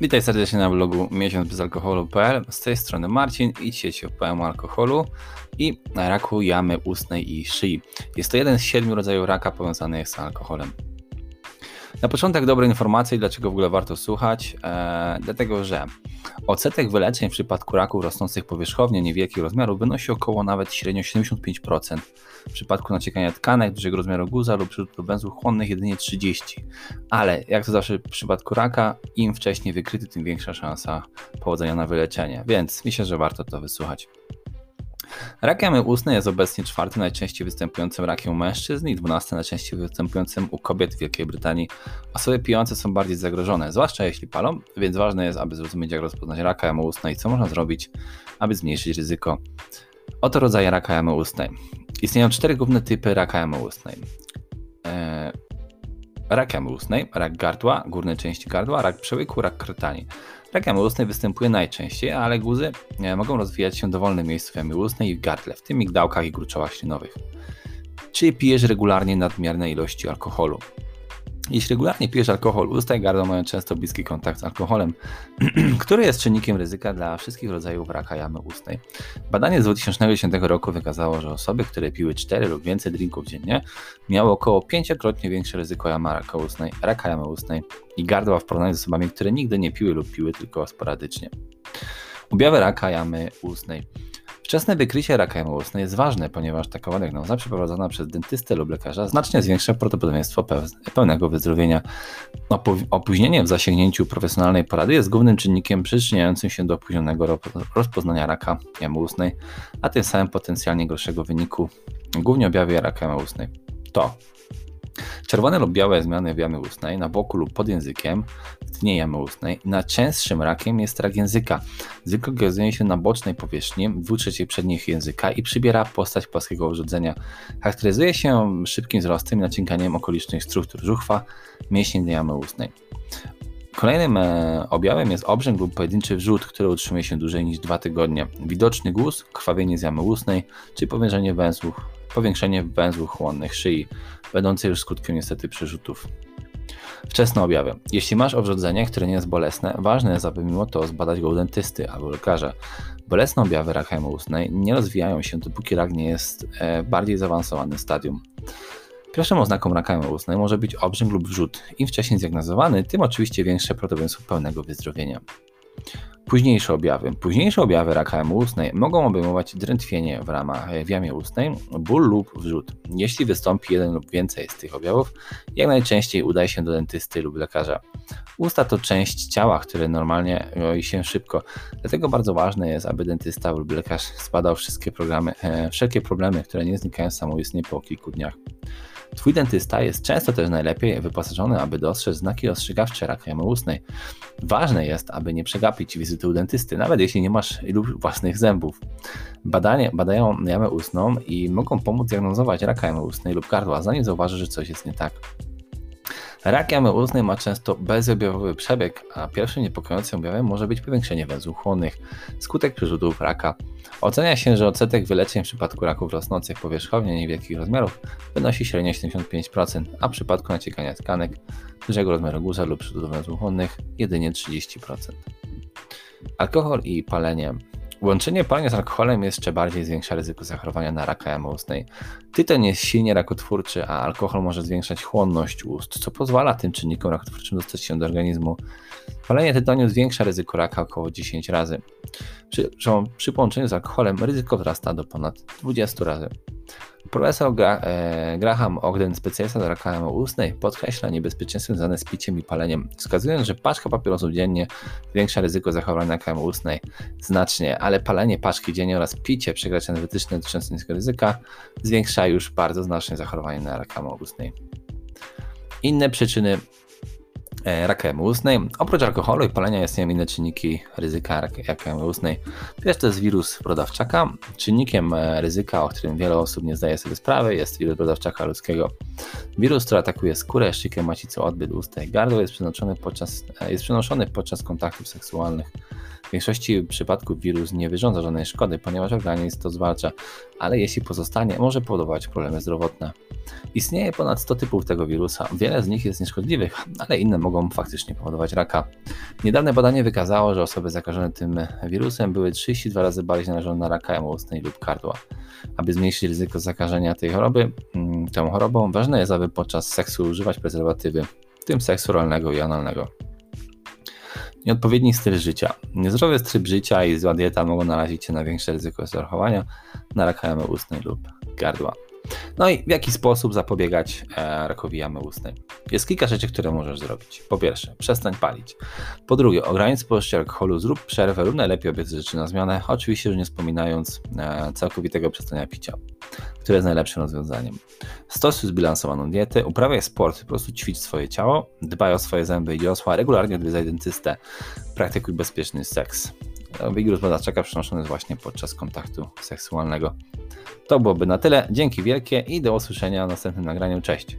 Witaj serdecznie na blogu miesiącbezalkoholu.pl. Z tej strony Marcin i dzisiaj ci opowiem o alkoholu i raku jamy ustnej i szyi. Jest to jeden z siedmiu rodzajów raka powiązanych z alkoholem. Na początek dobre informacje, dlaczego w ogóle warto słuchać. Eee, dlatego, że odsetek wyleczeń w przypadku raków rosnących powierzchownie niewielkich rozmiarów wynosi około nawet średnio 75%. W przypadku naciekania tkanek dużego rozmiaru guza lub przyrzutu węzłów chłonnych jedynie 30%. Ale jak to zawsze w przypadku raka, im wcześniej wykryty, tym większa szansa powodzenia na wyleczenie. Więc myślę, że warto to wysłuchać. Rak jamy ustnej jest obecnie czwartym najczęściej występującym rakiem u mężczyzn i dwunastym najczęściej występującym u kobiet w Wielkiej Brytanii. Osoby pijące są bardziej zagrożone, zwłaszcza jeśli palą, więc ważne jest, aby zrozumieć, jak rozpoznać raka jamy ustnej i co można zrobić, aby zmniejszyć ryzyko. Oto rodzaje raka jamy ustnej. Istnieją cztery główne typy raka jamy ustnej. Eee, rak jamy ustnej, rak gardła, górnej części gardła, rak przełyku, rak krtani. Rak jamy ustnej występuje najczęściej, ale guzy e, mogą rozwijać się w dowolnym miejscu jamy ustnej i w gardle, w tym migdałkach i gruczołach ślinowych. Czy pijesz regularnie nadmierne ilości alkoholu? Jeśli regularnie pijesz alkohol, usta i gardło mają często bliski kontakt z alkoholem, który jest czynnikiem ryzyka dla wszystkich rodzajów raka jamy ustnej. Badanie z 2010 roku wykazało, że osoby, które piły 4 lub więcej drinków dziennie, miały około 5-krotnie większe ryzyko jamy raka ustnej, raka jamy ustnej i gardła w porównaniu z osobami, które nigdy nie piły lub piły tylko sporadycznie. Objawy raka jamy ustnej. Wczesne wykrycie raka jamy jest ważne, ponieważ taka diagnoza przeprowadzona przez dentystę lub lekarza znacznie zwiększa prawdopodobieństwo pełnego wyzdrowienia. Opóźnienie w zasięgnięciu profesjonalnej porady jest głównym czynnikiem przyczyniającym się do opóźnionego rozpoznania raka jamy ustnej, a tym samym potencjalnie gorszego wyniku, głównie objawy raka jamy ustnej. To Czerwone lub białe zmiany w jamie ustnej, na boku lub pod językiem, w dnie jamy ustnej. Najczęstszym rakiem jest rak języka. Zwykle okazuje się na bocznej powierzchni, dwóch trzecich przednich języka i przybiera postać płaskiego urządzenia. Charakteryzuje się szybkim wzrostem i nacinkaniem okolicznych struktur żuchwa, mięśni jamy ustnej. Kolejnym e, objawem jest obrzęk lub pojedynczy wrzód, który utrzymuje się dłużej niż dwa tygodnie. Widoczny guz, krwawienie z jamy ustnej czy powiększenie węzłów, powiększenie węzłów chłonnych szyi, będące już skutkiem niestety przerzutów. Wczesne objawy. Jeśli masz obrzodzenie, które nie jest bolesne, ważne jest, aby mimo to zbadać go u dentysty albo lekarza. Bolesne objawy raka ustnej nie rozwijają się, dopóki rak nie jest e, bardziej zaawansowanym stadium. Pierwszą oznaką raka ustnej może być obrzęk lub wrzód. Im wcześniej zdiagnozowany, tym oczywiście większe prawdopodobieństwo pełnego wyzdrowienia. Późniejsze objawy. Późniejsze objawy raka jamy ustnej mogą obejmować drętwienie w ramach w jamie ustnej, ból lub wrzód. Jeśli wystąpi jeden lub więcej z tych objawów, jak najczęściej udaj się do dentysty lub lekarza. Usta to część ciała, które normalnie roi się szybko, dlatego bardzo ważne jest, aby dentysta lub lekarz zbadał wszystkie programy, e, wszelkie problemy, które nie znikają samoistnie po kilku dniach. Twój dentysta jest często też najlepiej wyposażony, aby dostrzec znaki ostrzegawcze raka jamy ustnej. Ważne jest, aby nie przegapić wizyty u dentysty, nawet jeśli nie masz ilu własnych zębów. Badanie, badają jamę ustną i mogą pomóc diagnozować raka jamy ustnej lub gardła, zanim zauważy, że coś jest nie tak. Rak jamy ustnej ma często bezobjawowy przebieg, a pierwszym niepokojącym objawem może być powiększenie węzłów chłonnych, skutek przerzutów raka. Ocenia się, że odsetek wyleczeń w przypadku raków rosnących powierzchownie niewielkich rozmiarów wynosi średnio 75%, a w przypadku naciekania tkanek dużego rozmiaru guza lub przerzutów węzłów chłonnych jedynie 30%. Alkohol i palenie Łączenie palenia z alkoholem jeszcze bardziej zwiększa ryzyko zachorowania na raka jamy ustnej. Tytoń jest silnie rakotwórczy, a alkohol może zwiększać chłonność ust, co pozwala tym czynnikom rakotwórczym dostać się do organizmu. Palenie tytoniu zwiększa ryzyko raka około 10 razy. Przy, przy połączeniu z alkoholem ryzyko wzrasta do ponad 20 razy. Profesor Gra e, Graham Ogden, specjalista do raka ustnej, podkreśla niebezpieczeństwo związane z piciem i paleniem, wskazując, że paczka papierosów dziennie zwiększa ryzyko zachorowania raka ustnej znacznie, ale palenie paczki dziennie oraz picie przekraczające wytyczne dotyczące niskiego ryzyka zwiększa już bardzo znacznie zachorowanie na raka ustnej. Inne przyczyny E, raka ustnej. Oprócz alkoholu i palenia istnieją inne czynniki ryzyka raka ustnej. Pierwszy to jest wirus brodawczaka. Czynnikiem e, ryzyka, o którym wiele osób nie zdaje sobie sprawy, jest wirus brodawczaka ludzkiego. Wirus, który atakuje skórę, szykę, macicę, odbyt, usta i gardło jest podczas, e, jest przenoszony podczas kontaktów seksualnych. W większości przypadków wirus nie wyrządza żadnej szkody, ponieważ organizm to zwalcza, ale jeśli pozostanie, może powodować problemy zdrowotne. Istnieje ponad 100 typów tego wirusa. Wiele z nich jest nieszkodliwych, ale inne mogą faktycznie powodować raka. Niedawne badanie wykazało, że osoby zakażone tym wirusem były 32 razy bardziej narażone na raka jamy lub gardła. Aby zmniejszyć ryzyko zakażenia tej choroby, mm, tą chorobą, ważne jest, aby podczas seksu używać prezerwatywy, w tym seksu oralnego i analnego. Nieodpowiedni styl życia. Niezdrowy tryb życia i zła dieta mogą narazić Cię na większe ryzyko zachorowania na raka jamy ustnej lub gardła. No i w jaki sposób zapobiegać e, rakowi jamy ustnej? Jest kilka rzeczy, które możesz zrobić. Po pierwsze, przestań palić. Po drugie, ogranicz spożycie alkoholu, zrób przerwę lub najlepiej obiec rzeczy na zmianę, oczywiście już nie wspominając e, całkowitego przestania picia, które jest najlepszym rozwiązaniem. Stosuj zbilansowaną dietę, uprawiaj sport, po prostu ćwicz swoje ciało, dbaj o swoje zęby i dziosła, regularnie odwiedzaj dentystę, praktykuj bezpieczny seks. Wirus badaczaka przenoszony jest właśnie podczas kontaktu seksualnego. To byłoby na tyle. Dzięki wielkie i do usłyszenia w następnym nagraniu. Cześć.